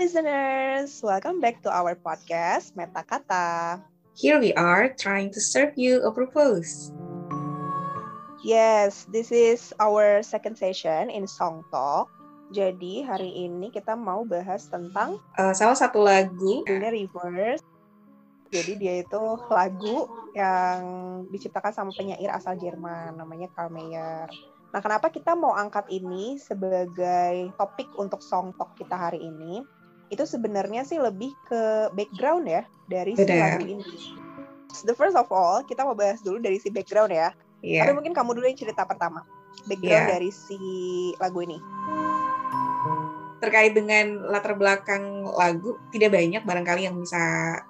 listeners, welcome back to our podcast Meta Kata. Here we are trying to serve you a purpose. Yes, this is our second session in Song Talk. Jadi hari ini kita mau bahas tentang uh, salah satu lagu judulnya Reverse. Jadi dia itu lagu yang diciptakan sama penyair asal Jerman namanya Karl Mayer. Nah, kenapa kita mau angkat ini sebagai topik untuk song talk kita hari ini? Itu sebenarnya sih lebih ke background ya dari si lagu ini. The first of all, kita mau bahas dulu dari si background ya. Yeah. Tapi mungkin kamu dulu yang cerita pertama. Background yeah. dari si lagu ini. Terkait dengan latar belakang lagu, tidak banyak barangkali yang bisa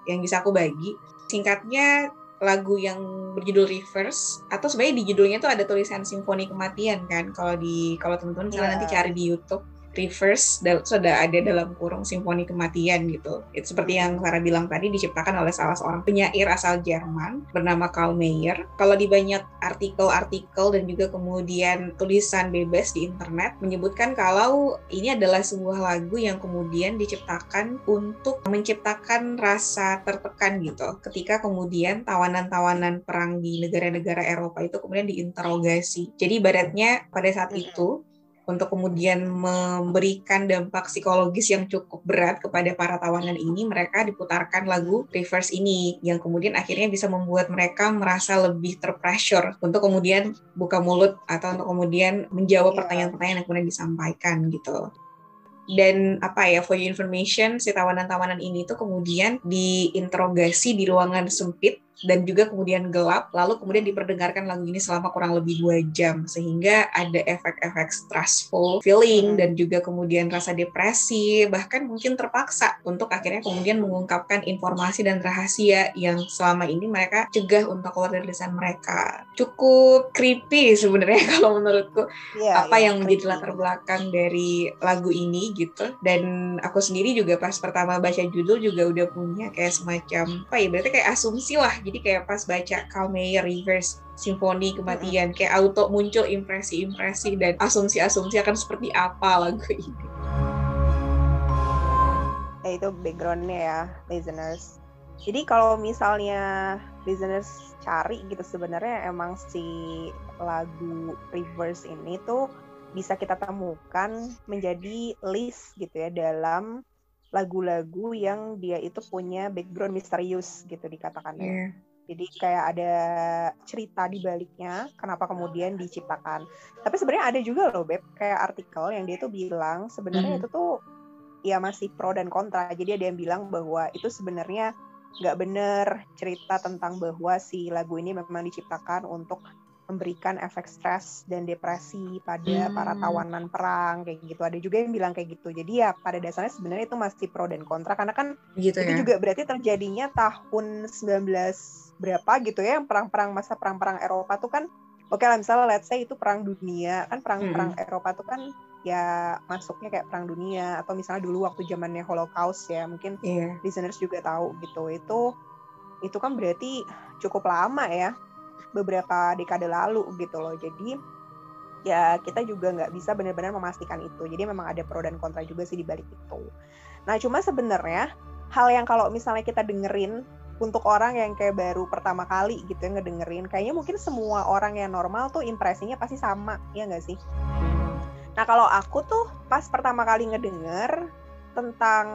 yang bisa aku bagi. Singkatnya, lagu yang berjudul Reverse atau sebenarnya di judulnya tuh ada tulisan Simfoni Kematian kan kalau di kalau teman-teman yeah. nanti cari di YouTube reverse sudah ada dalam kurung simfoni kematian gitu. Itu seperti yang Sarah bilang tadi diciptakan oleh salah seorang penyair asal Jerman bernama Karl Mayer. Kalau di banyak artikel-artikel dan juga kemudian tulisan bebas di internet menyebutkan kalau ini adalah sebuah lagu yang kemudian diciptakan untuk menciptakan rasa tertekan gitu. Ketika kemudian tawanan-tawanan perang di negara-negara Eropa itu kemudian diinterogasi. Jadi ibaratnya pada saat itu untuk kemudian memberikan dampak psikologis yang cukup berat kepada para tawanan ini, mereka diputarkan lagu Reverse ini yang kemudian akhirnya bisa membuat mereka merasa lebih terpressure untuk kemudian buka mulut atau untuk kemudian menjawab iya. pertanyaan-pertanyaan yang kemudian disampaikan gitu dan apa ya for your information si tawanan-tawanan ini tuh kemudian diinterogasi di ruangan sempit dan juga kemudian gelap lalu kemudian diperdengarkan lagu ini selama kurang lebih dua jam sehingga ada efek-efek stressful feeling dan juga kemudian rasa depresi bahkan mungkin terpaksa untuk akhirnya kemudian mengungkapkan informasi dan rahasia yang selama ini mereka cegah untuk keluar dari lisan mereka. Cukup creepy sebenarnya kalau menurutku ya, apa ya, yang menjadi latar belakang dari lagu ini gitu. Dan aku sendiri juga pas pertama baca judul juga udah punya kayak semacam apa ya berarti kayak asumsi lah jadi kayak pas baca Kalmeyer Reverse Simfoni Kematian kayak auto muncul impresi-impresi dan asumsi-asumsi akan seperti apa lagu ini. Ya itu backgroundnya ya listeners. Jadi kalau misalnya listeners cari gitu sebenarnya emang si lagu Reverse ini tuh bisa kita temukan menjadi list gitu ya dalam lagu-lagu yang dia itu punya background misterius gitu dikatakannya. Yeah. Jadi kayak ada cerita di baliknya kenapa kemudian diciptakan. Tapi sebenarnya ada juga loh Beb kayak artikel yang dia tuh bilang sebenarnya mm. itu tuh ya masih pro dan kontra. Jadi ada yang bilang bahwa itu sebenarnya nggak bener cerita tentang bahwa si lagu ini memang diciptakan untuk memberikan efek stres dan depresi pada hmm. para tawanan perang kayak gitu. Ada juga yang bilang kayak gitu. Jadi ya pada dasarnya sebenarnya itu masih pro dan kontra karena kan gitu itu ya? juga berarti terjadinya tahun 19 berapa gitu ya yang perang-perang masa perang-perang Eropa tuh kan oke okay lah misalnya let's say itu perang dunia kan perang-perang hmm. Eropa tuh kan ya masuknya kayak perang dunia atau misalnya dulu waktu zamannya Holocaust ya mungkin yeah. listeners juga tahu gitu itu itu kan berarti cukup lama ya beberapa dekade lalu gitu loh. Jadi ya kita juga nggak bisa benar-benar memastikan itu. Jadi memang ada pro dan kontra juga sih di balik itu. Nah cuma sebenarnya hal yang kalau misalnya kita dengerin untuk orang yang kayak baru pertama kali gitu yang ngedengerin, kayaknya mungkin semua orang yang normal tuh impresinya pasti sama, ya nggak sih? Nah kalau aku tuh pas pertama kali ngedenger tentang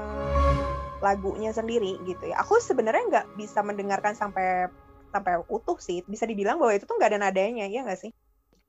lagunya sendiri gitu ya, aku sebenarnya nggak bisa mendengarkan sampai sampai utuh sih bisa dibilang bahwa itu tuh nggak ada nadanya ya nggak sih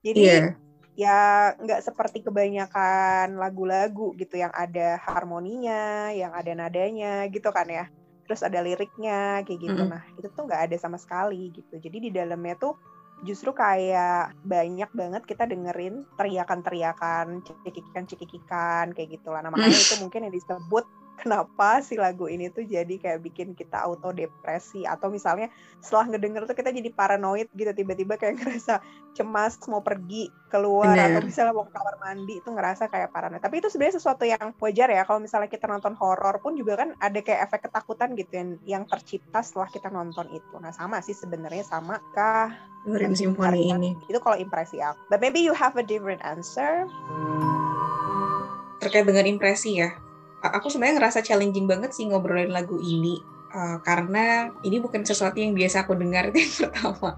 jadi yeah. ya nggak seperti kebanyakan lagu-lagu gitu yang ada harmoninya yang ada nadanya gitu kan ya terus ada liriknya kayak gitu mm -hmm. nah itu tuh nggak ada sama sekali gitu jadi di dalamnya tuh justru kayak banyak banget kita dengerin teriakan-teriakan, cekikikan-cekikikan kayak gitu lah. Nah, makanya itu mungkin yang disebut kenapa si lagu ini tuh jadi kayak bikin kita auto depresi atau misalnya setelah ngedenger tuh kita jadi paranoid gitu tiba-tiba kayak ngerasa cemas mau pergi keluar Bener. atau misalnya mau ke kamar mandi itu ngerasa kayak paranoid. Tapi itu sebenarnya sesuatu yang wajar ya kalau misalnya kita nonton horor pun juga kan ada kayak efek ketakutan gitu yang yang tercipta setelah kita nonton itu. Nah sama sih sebenarnya sama kah simfoni ini. itu kalau impresi aku. But maybe you have a different answer. Terkait dengan impresi ya aku sebenarnya ngerasa challenging banget sih ngobrolin lagu ini uh, karena ini bukan sesuatu yang biasa aku dengar itu yang pertama.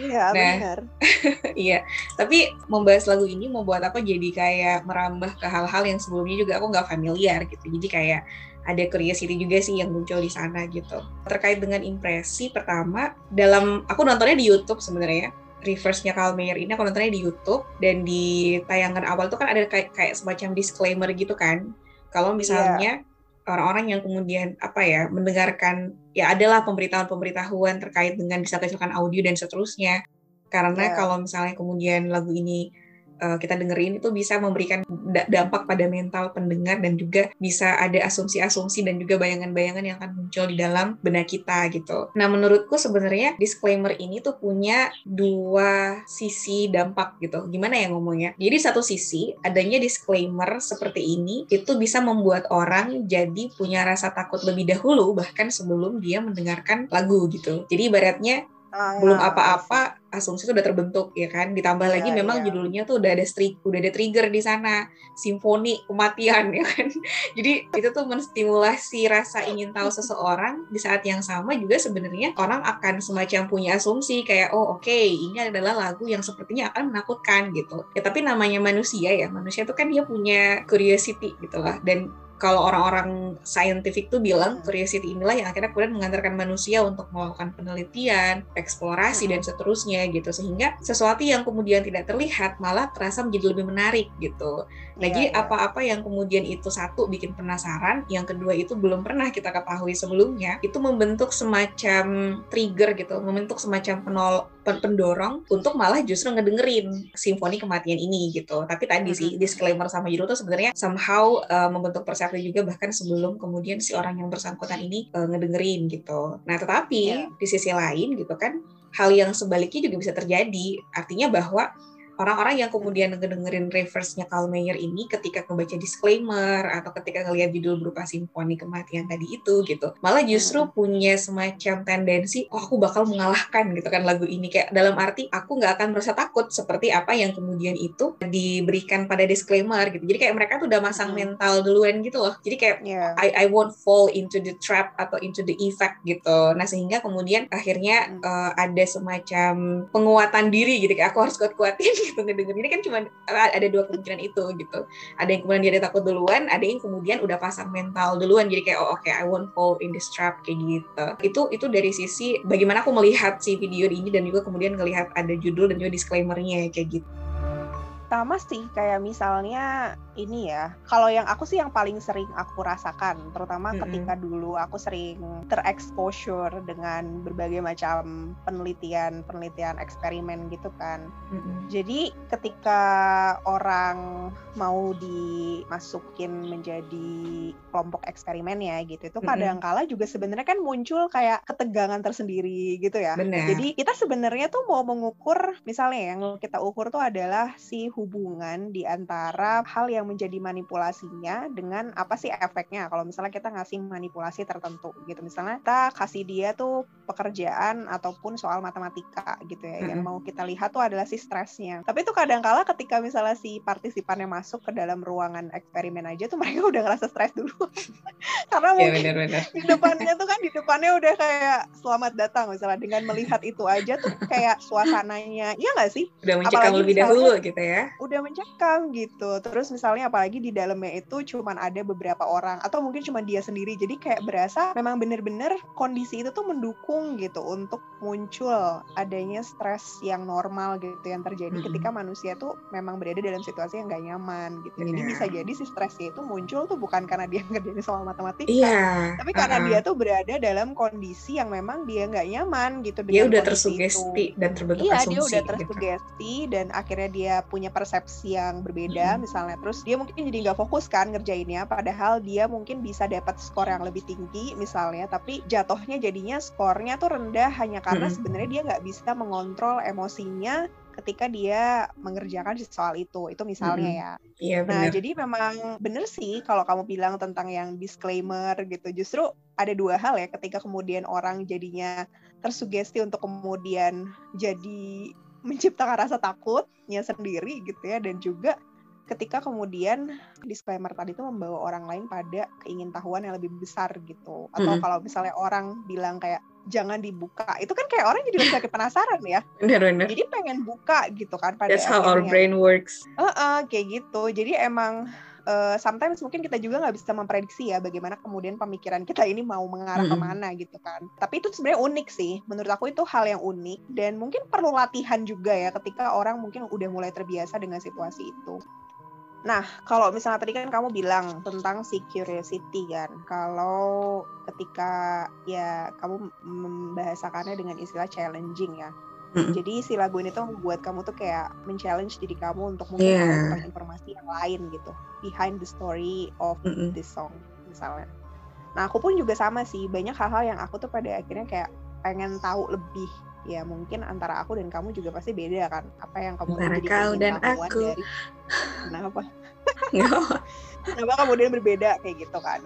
Iya nah, benar. iya, tapi membahas lagu ini membuat aku jadi kayak merambah ke hal-hal yang sebelumnya juga aku nggak familiar gitu. Jadi kayak ada curiosity juga sih yang muncul di sana gitu. Terkait dengan impresi pertama dalam aku nontonnya di YouTube sebenarnya reverse-nya Carl Mayer ini aku nontonnya di YouTube dan di tayangan awal tuh kan ada kayak kayak semacam disclaimer gitu kan. Kalau misalnya yeah orang-orang yang kemudian apa ya mendengarkan ya adalah pemberitahuan-pemberitahuan terkait dengan bisa kecelakaan audio dan seterusnya karena yeah. kalau misalnya kemudian lagu ini uh, kita dengerin itu bisa memberikan dampak pada mental pendengar dan juga bisa ada asumsi-asumsi dan juga bayangan-bayangan yang akan muncul di dalam benak kita gitu. Nah menurutku sebenarnya disclaimer ini tuh punya dua sisi dampak gitu. Gimana ya ngomongnya? Jadi satu sisi adanya disclaimer seperti ini itu bisa membuat orang jadi punya rasa takut lebih dahulu bahkan sebelum dia mendengarkan lagu gitu. Jadi ibaratnya ah, belum apa-apa asumsi itu udah terbentuk ya kan? Ditambah yeah, lagi memang judulnya tuh udah ada strik udah ada trigger di sana simfoni kematian ya kan? Jadi itu tuh menstimulasi rasa ingin tahu seseorang. Di saat yang sama juga sebenarnya orang akan semacam punya asumsi kayak oh oke okay, ini adalah lagu yang sepertinya akan menakutkan gitu. Ya tapi namanya manusia ya manusia tuh kan dia punya curiosity gitu lah. Dan kalau orang-orang scientific tuh bilang hmm. curiosity inilah yang akhirnya kemudian mengantarkan manusia untuk melakukan penelitian, eksplorasi hmm. dan seterusnya gitu sehingga sesuatu yang kemudian tidak terlihat malah terasa menjadi lebih menarik gitu. Nah, yeah, jadi yeah. apa-apa yang kemudian itu satu bikin penasaran, yang kedua itu belum pernah kita ketahui sebelumnya, itu membentuk semacam trigger gitu, membentuk semacam penol pendorong untuk malah justru ngedengerin simfoni kematian ini gitu. Tapi tadi sih disclaimer sama judul tuh sebenarnya somehow uh, membentuk persepsi juga bahkan sebelum kemudian si orang yang bersangkutan ini uh, ngedengerin gitu. Nah, tetapi yeah. di sisi lain gitu kan hal yang sebaliknya juga bisa terjadi. Artinya bahwa orang-orang yang kemudian ngedengerin reverse-nya Carl Mayer ini ketika ngebaca disclaimer atau ketika ngelihat judul berupa simfoni kematian tadi itu gitu malah justru hmm. punya semacam tendensi oh aku bakal mengalahkan gitu kan lagu ini kayak dalam arti aku nggak akan merasa takut seperti apa yang kemudian itu diberikan pada disclaimer gitu jadi kayak mereka tuh udah masang hmm. mental duluan gitu loh jadi kayak yeah. I I won't fall into the trap atau into the effect gitu nah sehingga kemudian akhirnya hmm. uh, ada semacam penguatan diri gitu kayak aku harus kuat-kuatin gitu ngedenger ini kan cuma ada dua kemungkinan itu gitu. Ada yang kemudian dia takut duluan ada yang kemudian udah pasang mental duluan. Jadi kayak oh oke okay, I won't fall in this trap kayak gitu. Itu itu dari sisi bagaimana aku melihat si video ini dan juga kemudian ngelihat ada judul dan juga disclaimernya kayak gitu pertama sih kayak misalnya ini ya kalau yang aku sih yang paling sering aku rasakan terutama mm -hmm. ketika dulu aku sering terexposure dengan berbagai macam penelitian penelitian eksperimen gitu kan mm -hmm. jadi ketika orang mau dimasukin menjadi kelompok eksperimen ya gitu itu kadang kala juga sebenarnya kan muncul kayak ketegangan tersendiri gitu ya Bener. jadi kita sebenarnya tuh mau mengukur misalnya yang kita ukur tuh adalah si hubungan di antara hal yang menjadi manipulasinya dengan apa sih efeknya. Kalau misalnya kita ngasih manipulasi tertentu gitu misalnya kita kasih dia tuh pekerjaan ataupun soal matematika gitu ya yang mau kita lihat tuh adalah si stresnya. Tapi itu kadang-kala ketika misalnya si partisipannya masuk ke dalam ruangan eksperimen aja tuh mereka udah ngerasa stres dulu karena iya, mungkin bener, bener. di depannya tuh kan di depannya udah kayak selamat datang misalnya. Dengan melihat itu aja tuh kayak suasananya iya nggak sih? Udah mencekam lebih dahulu gitu ya udah mencekam gitu terus misalnya apalagi di dalamnya itu cuman ada beberapa orang atau mungkin cuma dia sendiri jadi kayak berasa memang bener-bener kondisi itu tuh mendukung gitu untuk muncul adanya stres yang normal gitu yang terjadi hmm. ketika manusia tuh memang berada dalam situasi yang gak nyaman gitu yeah. jadi bisa jadi si stresnya itu muncul tuh bukan karena dia ngerjain soal matematika yeah. tapi karena uh -uh. dia tuh berada dalam kondisi yang memang dia nggak nyaman gitu dia udah tersugesti itu. dan terbentuk iya asumsi dia udah gitu. tersugesti gitu. dan akhirnya dia punya persepsi yang berbeda hmm. misalnya terus dia mungkin jadi nggak fokus kan ngerjainnya padahal dia mungkin bisa dapat skor yang lebih tinggi misalnya tapi jatuhnya jadinya skornya tuh rendah hanya karena hmm. sebenarnya dia nggak bisa mengontrol emosinya ketika dia mengerjakan soal itu itu misalnya hmm. ya iya, nah jadi memang bener sih kalau kamu bilang tentang yang disclaimer gitu justru ada dua hal ya ketika kemudian orang jadinya tersugesti untuk kemudian jadi menciptakan rasa takutnya sendiri gitu ya dan juga ketika kemudian disclaimer tadi itu membawa orang lain pada keingintahuan yang lebih besar gitu. Atau mm -hmm. kalau misalnya orang bilang kayak jangan dibuka, itu kan kayak orang jadi lebih penasaran ya. Benar-benar. Jadi pengen buka gitu kan pada That's how our brain works. Uh -uh, kayak gitu. Jadi emang uh, sometimes mungkin kita juga nggak bisa memprediksi ya bagaimana kemudian pemikiran kita ini mau mengarah mm -hmm. ke mana gitu kan. Tapi itu sebenarnya unik sih. Menurut aku itu hal yang unik dan mungkin perlu latihan juga ya ketika orang mungkin udah mulai terbiasa dengan situasi itu. Nah, kalau misalnya tadi kan kamu bilang tentang si curiosity kan, kalau ketika ya kamu membahasakannya dengan istilah challenging ya, Jadi si lagu ini tuh membuat kamu tuh kayak men-challenge diri kamu untuk mungkin yeah. informasi yang lain gitu behind the story of mm-hmm. this song misalnya. Nah aku pun juga sama sih banyak hal-hal yang aku tuh pada akhirnya kayak pengen tahu lebih ya mungkin antara aku dan kamu juga pasti beda kan apa yang kamu antara jadi kau dan aku dari kenapa kenapa kemudian berbeda kayak gitu kan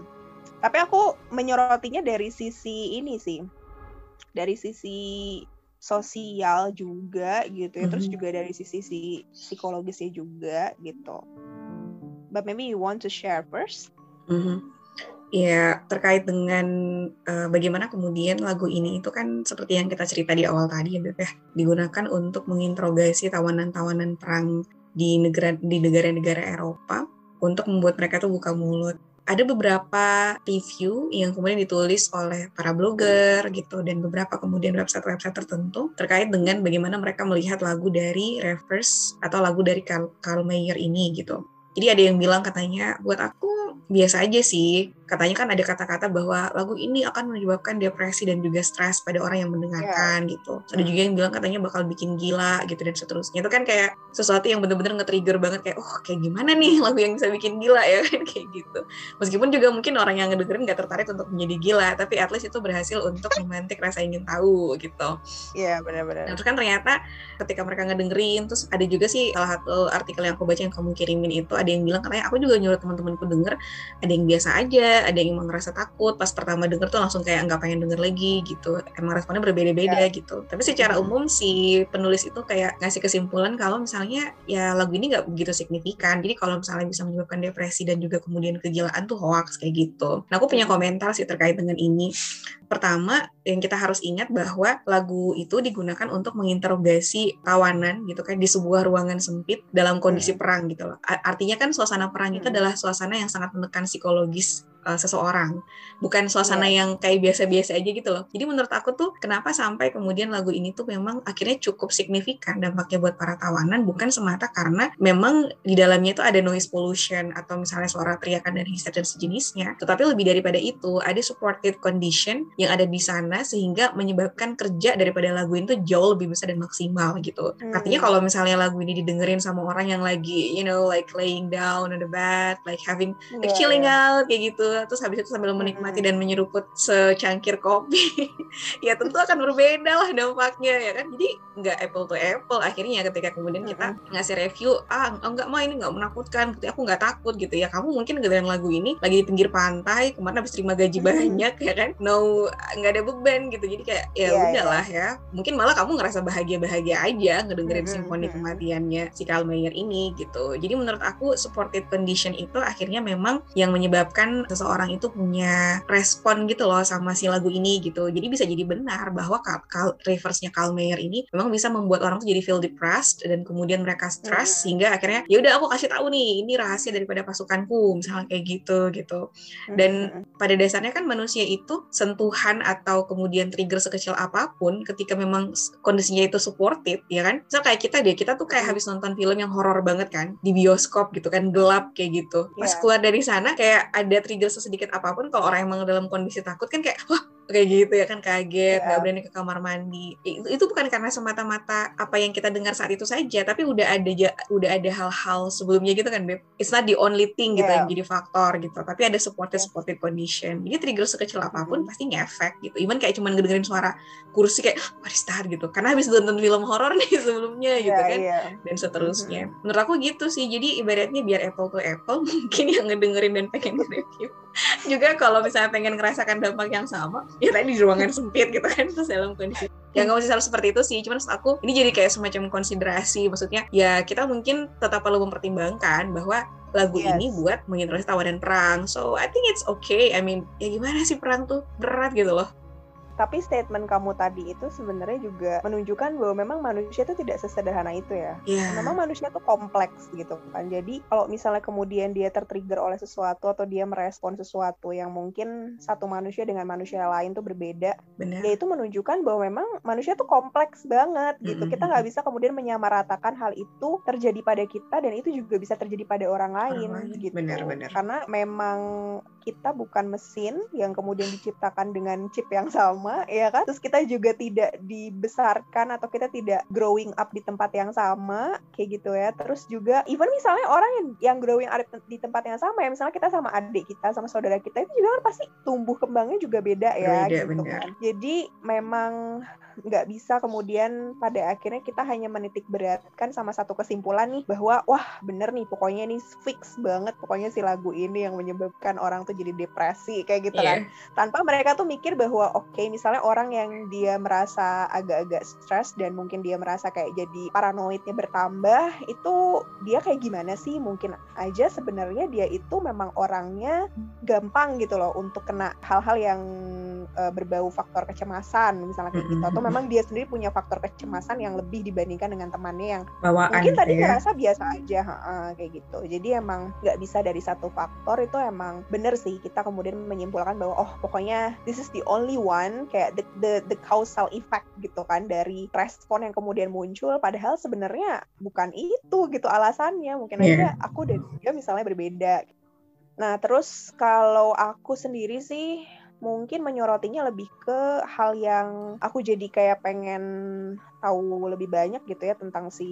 tapi aku menyorotinya dari sisi ini sih dari sisi sosial juga gitu ya. Mm-hmm. Terus juga dari sisi si psikologisnya juga gitu. But maybe you want to share first? Mm-hmm. Ya terkait dengan uh, bagaimana kemudian lagu ini itu kan seperti yang kita cerita di awal tadi ya Beb ya digunakan untuk menginterogasi tawanan-tawanan perang di negara di negara-negara Eropa untuk membuat mereka tuh buka mulut ada beberapa review yang kemudian ditulis oleh para blogger gitu dan beberapa kemudian website-website tertentu terkait dengan bagaimana mereka melihat lagu dari Reverse atau lagu dari Carl, Mayer ini gitu. Jadi ada yang bilang katanya buat aku biasa aja sih. Katanya kan ada kata-kata bahwa lagu ini akan menyebabkan depresi dan juga stres pada orang yang mendengarkan yeah. gitu. Ada juga yang bilang katanya bakal bikin gila gitu dan seterusnya. Itu kan kayak sesuatu yang bener-bener nge-trigger banget kayak oh kayak gimana nih lagu yang bisa bikin gila ya kan kayak gitu. Meskipun juga mungkin orang yang ngedengerin gak tertarik untuk menjadi gila, tapi at least itu berhasil untuk memantik rasa ingin tahu gitu. Iya yeah, benar-benar. Nah, terus kan ternyata ketika mereka ngedengerin terus ada juga sih salah satu artikel yang aku baca yang kamu kirimin itu ada yang bilang katanya aku juga nyuruh teman-temanku denger ada yang biasa aja ada yang emang ngerasa takut pas pertama denger tuh langsung kayak nggak pengen denger lagi gitu. Emang responnya berbeda-beda ya. gitu. Tapi secara umum si penulis itu kayak ngasih kesimpulan kalau misalnya ya lagu ini nggak begitu signifikan. Jadi kalau misalnya bisa menyebabkan depresi dan juga kemudian kegilaan tuh hoax kayak gitu. Nah aku punya komentar sih terkait dengan ini. Pertama yang kita harus ingat bahwa lagu itu digunakan untuk menginterogasi tawanan gitu kan di sebuah ruangan sempit dalam kondisi perang gitu loh. Artinya kan suasana perang itu adalah suasana yang sangat menekan psikologis uh, seseorang bukan suasana yeah. yang kayak biasa-biasa aja gitu loh jadi menurut aku tuh kenapa sampai kemudian lagu ini tuh memang akhirnya cukup signifikan dampaknya buat para tawanan bukan semata karena memang di dalamnya itu ada noise pollution atau misalnya suara teriakan dan histeris dan sejenisnya tetapi lebih daripada itu ada supportive condition yang ada di sana sehingga menyebabkan kerja daripada lagu itu jauh lebih besar dan maksimal gitu hmm. artinya kalau misalnya lagu ini didengerin sama orang yang lagi you know like laying down on the bed like having like yeah, chilling yeah. out kayak gitu terus habis itu sambil menikmati dan menyeruput secangkir kopi. Ya tentu akan berbeda lah dampaknya ya kan? Jadi nggak apple to apple. Akhirnya ketika kemudian kita ngasih review ah enggak mah ini nggak menakutkan. Gitu aku nggak takut gitu ya. Kamu mungkin dengerin lagu ini lagi di pinggir pantai kemarin habis terima gaji banyak ya kan? No nggak ada beban gitu. Jadi kayak ya yeah, udahlah yeah. ya. Mungkin malah kamu ngerasa bahagia bahagia aja ngedengerin simfoni kematiannya si Carl Mayer ini gitu. Jadi menurut aku supported condition itu akhirnya memang yang menyebabkan seseorang itu punya respon gitu loh sama si lagu ini gitu. Jadi bisa jadi benar bahwa reverse-nya Carl Mayer ini memang bisa membuat orang tuh jadi feel depressed dan kemudian mereka stres hmm. sehingga akhirnya ya udah aku kasih tahu nih ini rahasia daripada pasukanku misalnya kayak gitu gitu. Dan hmm. pada dasarnya kan manusia itu sentuhan atau kemudian trigger sekecil apa pun ketika memang kondisinya itu supported ya kan. Misal kayak kita deh, kita tuh kayak hmm. habis nonton film yang horor banget kan di bioskop gitu kan gelap kayak gitu. Pas yeah. keluar dari sana kayak ada trigger sesedikit apa pun kalau orang emang dalam kondisi takut kan kayak wah kayak gitu ya kan kaget nggak yeah. berani ke kamar mandi itu, itu bukan karena semata-mata apa yang kita dengar saat itu saja tapi udah ada udah ada hal-hal sebelumnya gitu kan beb it's not the only thing gitu yeah. yang jadi faktor gitu tapi ada supportive supportive condition jadi trigger sekecil apa pun mm-hmm. pasti ngefek gitu even kayak cuman ngedengerin suara kursi kayak start gitu karena habis nonton film horor nih sebelumnya yeah, gitu kan yeah. dan seterusnya mm-hmm. menurut aku gitu sih jadi ibaratnya biar apple to apple mungkin yang ngedengerin dan pengen review juga kalau misalnya pengen ngerasakan dampak yang sama ya tadi di ruangan sempit gitu kan terus dalam kondisi ya nggak mesti selalu seperti itu sih. Cuman maksud aku ini jadi kayak semacam konsiderasi. Maksudnya ya kita mungkin tetap perlu mempertimbangkan bahwa lagu Yes. ini buat mengintroduksi tawanan perang. So I think it's okay. I mean ya gimana sih perang tuh berat gitu loh Tapi statement kamu tadi itu sebenarnya juga menunjukkan bahwa memang manusia itu tidak sesederhana itu ya. ya Memang manusia tuh kompleks gitu kan. Jadi kalau misalnya kemudian dia tertrigger oleh sesuatu atau dia merespon sesuatu yang mungkin satu manusia dengan manusia lain tuh berbeda, benar ya itu menunjukkan bahwa memang manusia tuh kompleks banget gitu. Mm-mm. Kita nggak bisa kemudian menyamaratakan hal itu terjadi pada kita dan itu juga bisa terjadi pada orang lain lain. gitu. Benar, benar. Karena memang kita bukan mesin yang kemudian diciptakan dengan chip yang sama, ya kan? Terus kita juga tidak dibesarkan atau kita tidak growing up di tempat yang sama, kayak gitu ya. Terus juga even misalnya orang yang yang growing up di tempat yang sama ya, misalnya kita sama adik kita, sama saudara kita itu juga kan pasti tumbuh kembangnya juga beda ya, Beda, gitu benar. kan. Jadi memang nggak bisa kemudian pada akhirnya kita hanya menitik beratkan sama satu kesimpulan nih bahwa wah bener nih pokoknya nih fix banget pokoknya si lagu ini yang menyebabkan orang tuh jadi depresi kayak gitu kan Iya. tanpa mereka tuh mikir bahwa oke misalnya orang yang dia merasa agak-agak stres dan mungkin dia merasa kayak jadi paranoidnya bertambah itu dia kayak gimana sih mungkin aja sebenarnya dia itu memang orangnya gampang gitu loh untuk kena hal-hal yang eh, berbau faktor kecemasan misalnya kayak gitu. Atau memang dia sendiri punya faktor kecemasan yang lebih dibandingkan dengan temannya yang bawaan mungkin gitu tadi ya? ngerasa biasa aja ha-ha, kayak gitu. Jadi emang nggak bisa dari satu faktor itu emang bener sih kita kemudian menyimpulkan bahwa oh pokoknya this is the only one kayak the the, the causal effect gitu kan dari respon yang kemudian muncul. Padahal sebenarnya bukan itu gitu alasannya. Mungkin Iya. aja aku dan dia misalnya berbeda. Nah terus kalau aku sendiri sih mungkin menyorotinya lebih ke hal yang aku jadi kayak pengen tahu lebih banyak gitu ya tentang si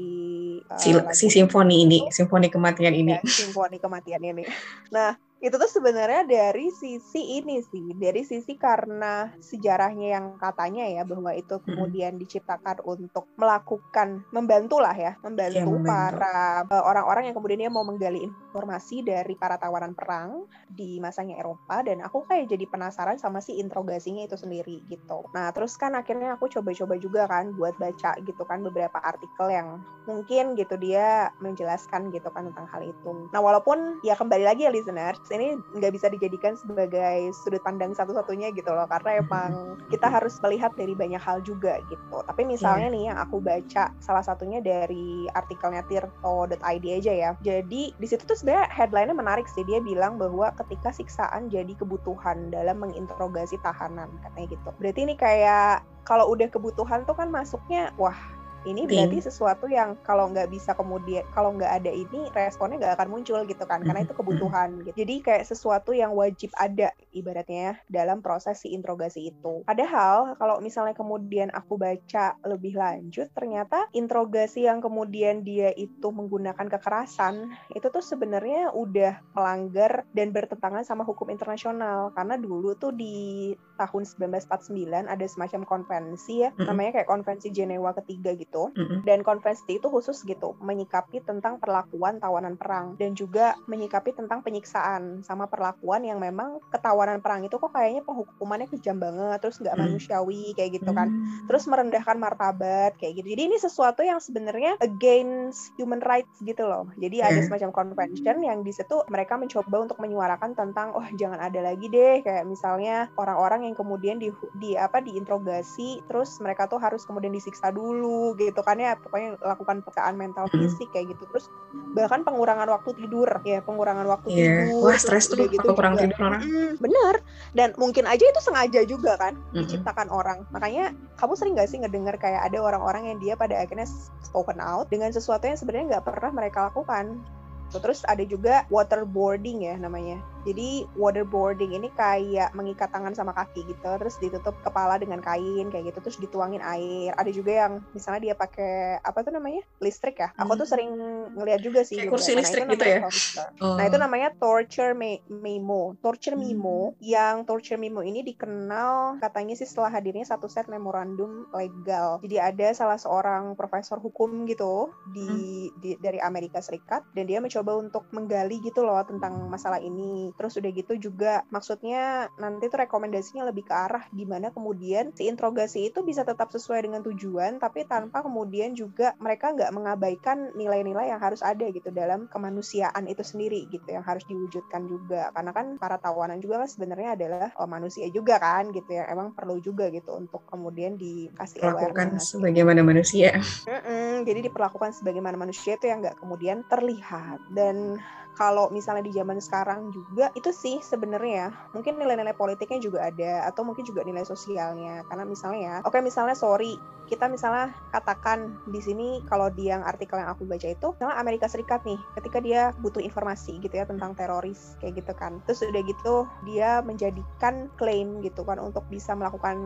uh, si, si simfoni ini simfoni kematian ini ya, simfoni kematian ini. Nah, itu tuh sebenarnya dari sisi ini sih, dari sisi karena sejarahnya yang katanya ya bahwa itu kemudian diciptakan untuk melakukan membantu lah ya, membantu, Iya, membantu. para uh, orang-orang yang kemudian dia mau menggali informasi dari para tawanan perang di masanya Eropa dan aku kayak jadi penasaran sama si interogasinya itu sendiri gitu. Nah, terus kan akhirnya aku coba-coba juga kan buat baca gitu kan beberapa artikel yang mungkin gitu dia menjelaskan gitu kan tentang hal itu. Nah walaupun ya kembali lagi ya listeners, ini nggak bisa dijadikan sebagai sudut pandang satu-satunya gitu loh, karena emang kita harus melihat dari banyak hal juga gitu. Tapi misalnya nih yang aku baca salah satunya dari artikelnya tirto.id aja ya. Jadi di situ tuh sebenarnya headline-nya menarik sih. Dia bilang bahwa ketika siksaan jadi kebutuhan dalam menginterogasi tahanan katanya gitu. Berarti ini kayak kalau udah kebutuhan tuh kan masuknya wah ini berarti sesuatu yang kalau nggak bisa kemudian kalau nggak ada ini responnya nggak akan muncul gitu kan karena itu kebutuhan gitu. jadi kayak sesuatu yang wajib ada ibaratnya ya dalam proses si interogasi itu. Padahal kalau misalnya kemudian aku baca lebih lanjut ternyata interogasi yang kemudian dia itu menggunakan kekerasan itu tuh sebenarnya udah melanggar dan bertentangan sama hukum internasional. Karena dulu tuh di tahun 1949 ada semacam konvensi ya namanya kayak konvensi Jenewa ketiga gitu Mm-mm. dan konvensi itu khusus gitu menyikapi tentang perlakuan tawanan perang dan juga menyikapi tentang penyiksaan sama perlakuan yang memang ketawanan perang itu kok kayaknya penghukumannya kejam banget terus nggak Hmm. manusiawi kayak gitu kan Hmm. terus merendahkan martabat kayak gitu. Jadi ini sesuatu yang sebenarnya against human rights gitu loh. Jadi ada Hmm. semacam convention yang di situ mereka mencoba untuk menyuarakan tentang oh jangan ada lagi deh kayak misalnya orang-orang yang kemudian di di apa diinterogasi terus mereka tuh harus kemudian disiksa dulu gitu kan ya pokoknya lakukan pekaan mental Hmm. fisik kayak gitu terus bahkan pengurangan waktu tidur ya pengurangan waktu Iya. tidur Wah, stres tuh kalau kurang juga. tidur orang. Mm-mm, bener dan mungkin aja itu sengaja juga kan Mm-mm. diciptakan orang. Makanya kamu sering gak sih ngedengar kayak ada orang-orang yang dia pada akhirnya spoken out dengan sesuatu yang sebenarnya nggak pernah mereka lakukan. Terus ada juga waterboarding ya namanya. Jadi waterboarding ini kayak mengikat tangan sama kaki gitu, terus ditutup kepala dengan kain kayak gitu, terus dituangin air. Ada juga yang misalnya dia pakai apa tuh namanya listrik ya. Aku tuh Hmm. sering ngeliat juga sih. Kayak juga. kursi Nah, listrik gitu namanya ya? Oh. Nah itu namanya torture me- memo. Torture Hmm. memo yang torture memo ini dikenal katanya sih setelah hadirnya satu set memorandum legal. Jadi ada salah seorang profesor hukum gitu di, Hmm. di- dari Amerika Serikat dan dia mencoba untuk menggali gitu loh tentang masalah ini. Terus udah gitu juga maksudnya nanti tuh rekomendasinya lebih ke arah gimana kemudian si interogasi itu bisa tetap sesuai dengan tujuan tapi tanpa kemudian juga mereka nggak mengabaikan nilai-nilai yang harus ada gitu dalam kemanusiaan itu sendiri gitu yang harus diwujudkan juga. Karena kan para tawanan juga kan sebenarnya adalah oh, manusia juga kan gitu ya emang perlu juga gitu untuk kemudian dikasih lakukan sebagaimana manusia. Mm-mm, jadi diperlakukan sebagaimana manusia itu yang nggak kemudian terlihat. Dan kalau misalnya di zaman sekarang juga itu sih sebenarnya. Ya, mungkin nilai-nilai politiknya juga ada atau mungkin juga nilai sosialnya. Karena misalnya ya oke okay, misalnya sorry kita misalnya katakan di sini kalau di yang artikel yang aku baca itu misalnya Amerika Serikat nih ketika dia butuh informasi gitu ya tentang teroris kayak gitu kan. Terus udah gitu dia menjadikan klaim gitu kan untuk bisa melakukan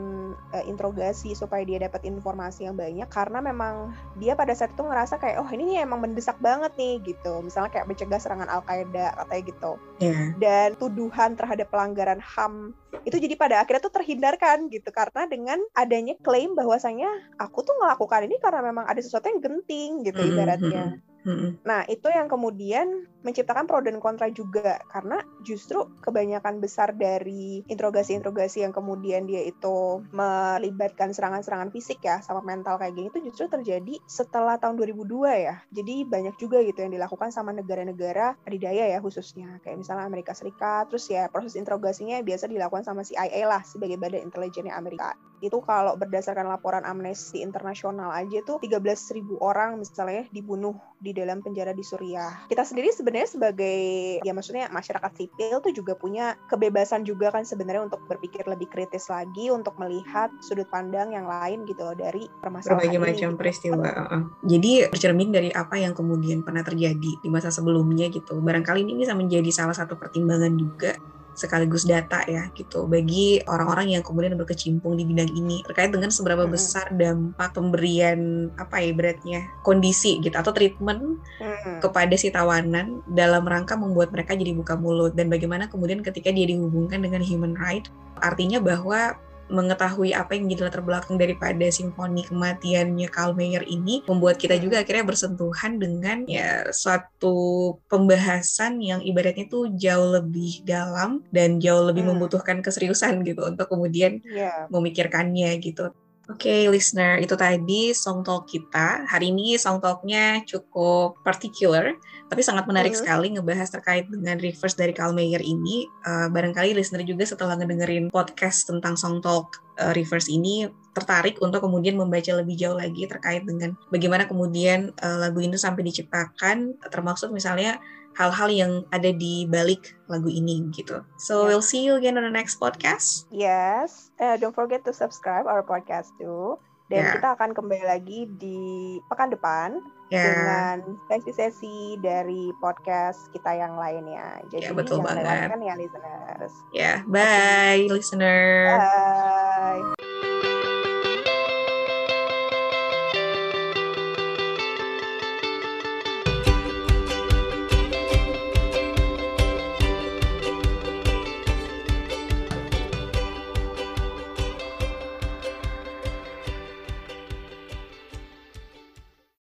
uh, interogasi supaya dia dapat informasi yang banyak. Karena memang dia pada saat itu ngerasa kayak oh ini nih emang mendesak banget nih gitu. Misalnya kayak mencegah serangan Al-Qaeda katanya gitu yeah. dan tuduhan terhadap pelanggaran HAM itu jadi pada akhirnya tuh terhindarkan gitu karena dengan adanya klaim bahwasanya aku tuh melakukan ini karena memang ada sesuatu yang genting gitu ibaratnya. Nah, itu yang kemudian menciptakan pro dan kontra juga karena justru kebanyakan besar dari interogasi-interogasi yang kemudian dia itu melibatkan serangan-serangan fisik ya sama mental kayak gini itu justru terjadi setelah tahun 2002 ya. Jadi banyak juga gitu yang dilakukan sama negara-negara adidaya ya khususnya kayak misalnya Amerika Serikat terus ya proses interogasinya biasa dilakukan sama CIA lah sebagai badan intelijennya Amerika. Itu kalau berdasarkan laporan Amnesty Internasional aja tuh 13.000 orang misalnya dibunuh di dalam penjara di Suriah. Kita sendiri sebenarnya sebagai ya maksudnya masyarakat sipil tuh juga punya kebebasan juga kan sebenarnya untuk berpikir lebih kritis lagi untuk melihat sudut pandang yang lain gitu loh dari permasalahan berbagai macam gitu. peristiwa. Jadi bercermin dari apa yang kemudian pernah terjadi di masa sebelumnya gitu. Barangkali ini bisa menjadi salah satu pertimbangan juga sekaligus data ya gitu bagi orang-orang yang kemudian berkecimpung di bidang ini terkait dengan seberapa hmm. besar dampak pemberian apa ya beratnya kondisi gitu atau treatment hmm. kepada si tawanan dalam rangka membuat mereka jadi buka mulut dan bagaimana kemudian ketika dia dihubungkan dengan human right artinya bahwa mengetahui apa yang menjadi latar belakang daripada simfoni kematiannya Karl Mayer ini membuat kita juga akhirnya bersentuhan dengan ya suatu pembahasan yang ibaratnya itu jauh lebih dalam dan jauh lebih hmm. membutuhkan keseriusan gitu untuk kemudian yeah. memikirkannya gitu. Oke, okay, listener, itu tadi song talk kita. Hari ini song talknya cukup particular, tapi sangat menarik mm -hmm. sekali ngebahas terkait dengan reverse dari Carl Mayer ini. Uh, barangkali listener juga setelah ngedengerin podcast tentang song talk uh, reverse ini tertarik untuk kemudian membaca lebih jauh lagi terkait dengan bagaimana kemudian uh, lagu ini sampai diciptakan, termasuk misalnya hal-hal yang ada di balik lagu ini gitu. So yeah. we'll see you again on the next podcast. Yes, uh, don't forget to subscribe our podcast too. Dan yeah. kita akan kembali lagi di pekan depan yeah. dengan sesi-sesi dari podcast kita yang lainnya. Jadi yeah, betul jangan banget. ya listeners. Ya, yeah. bye okay. listener. Bye.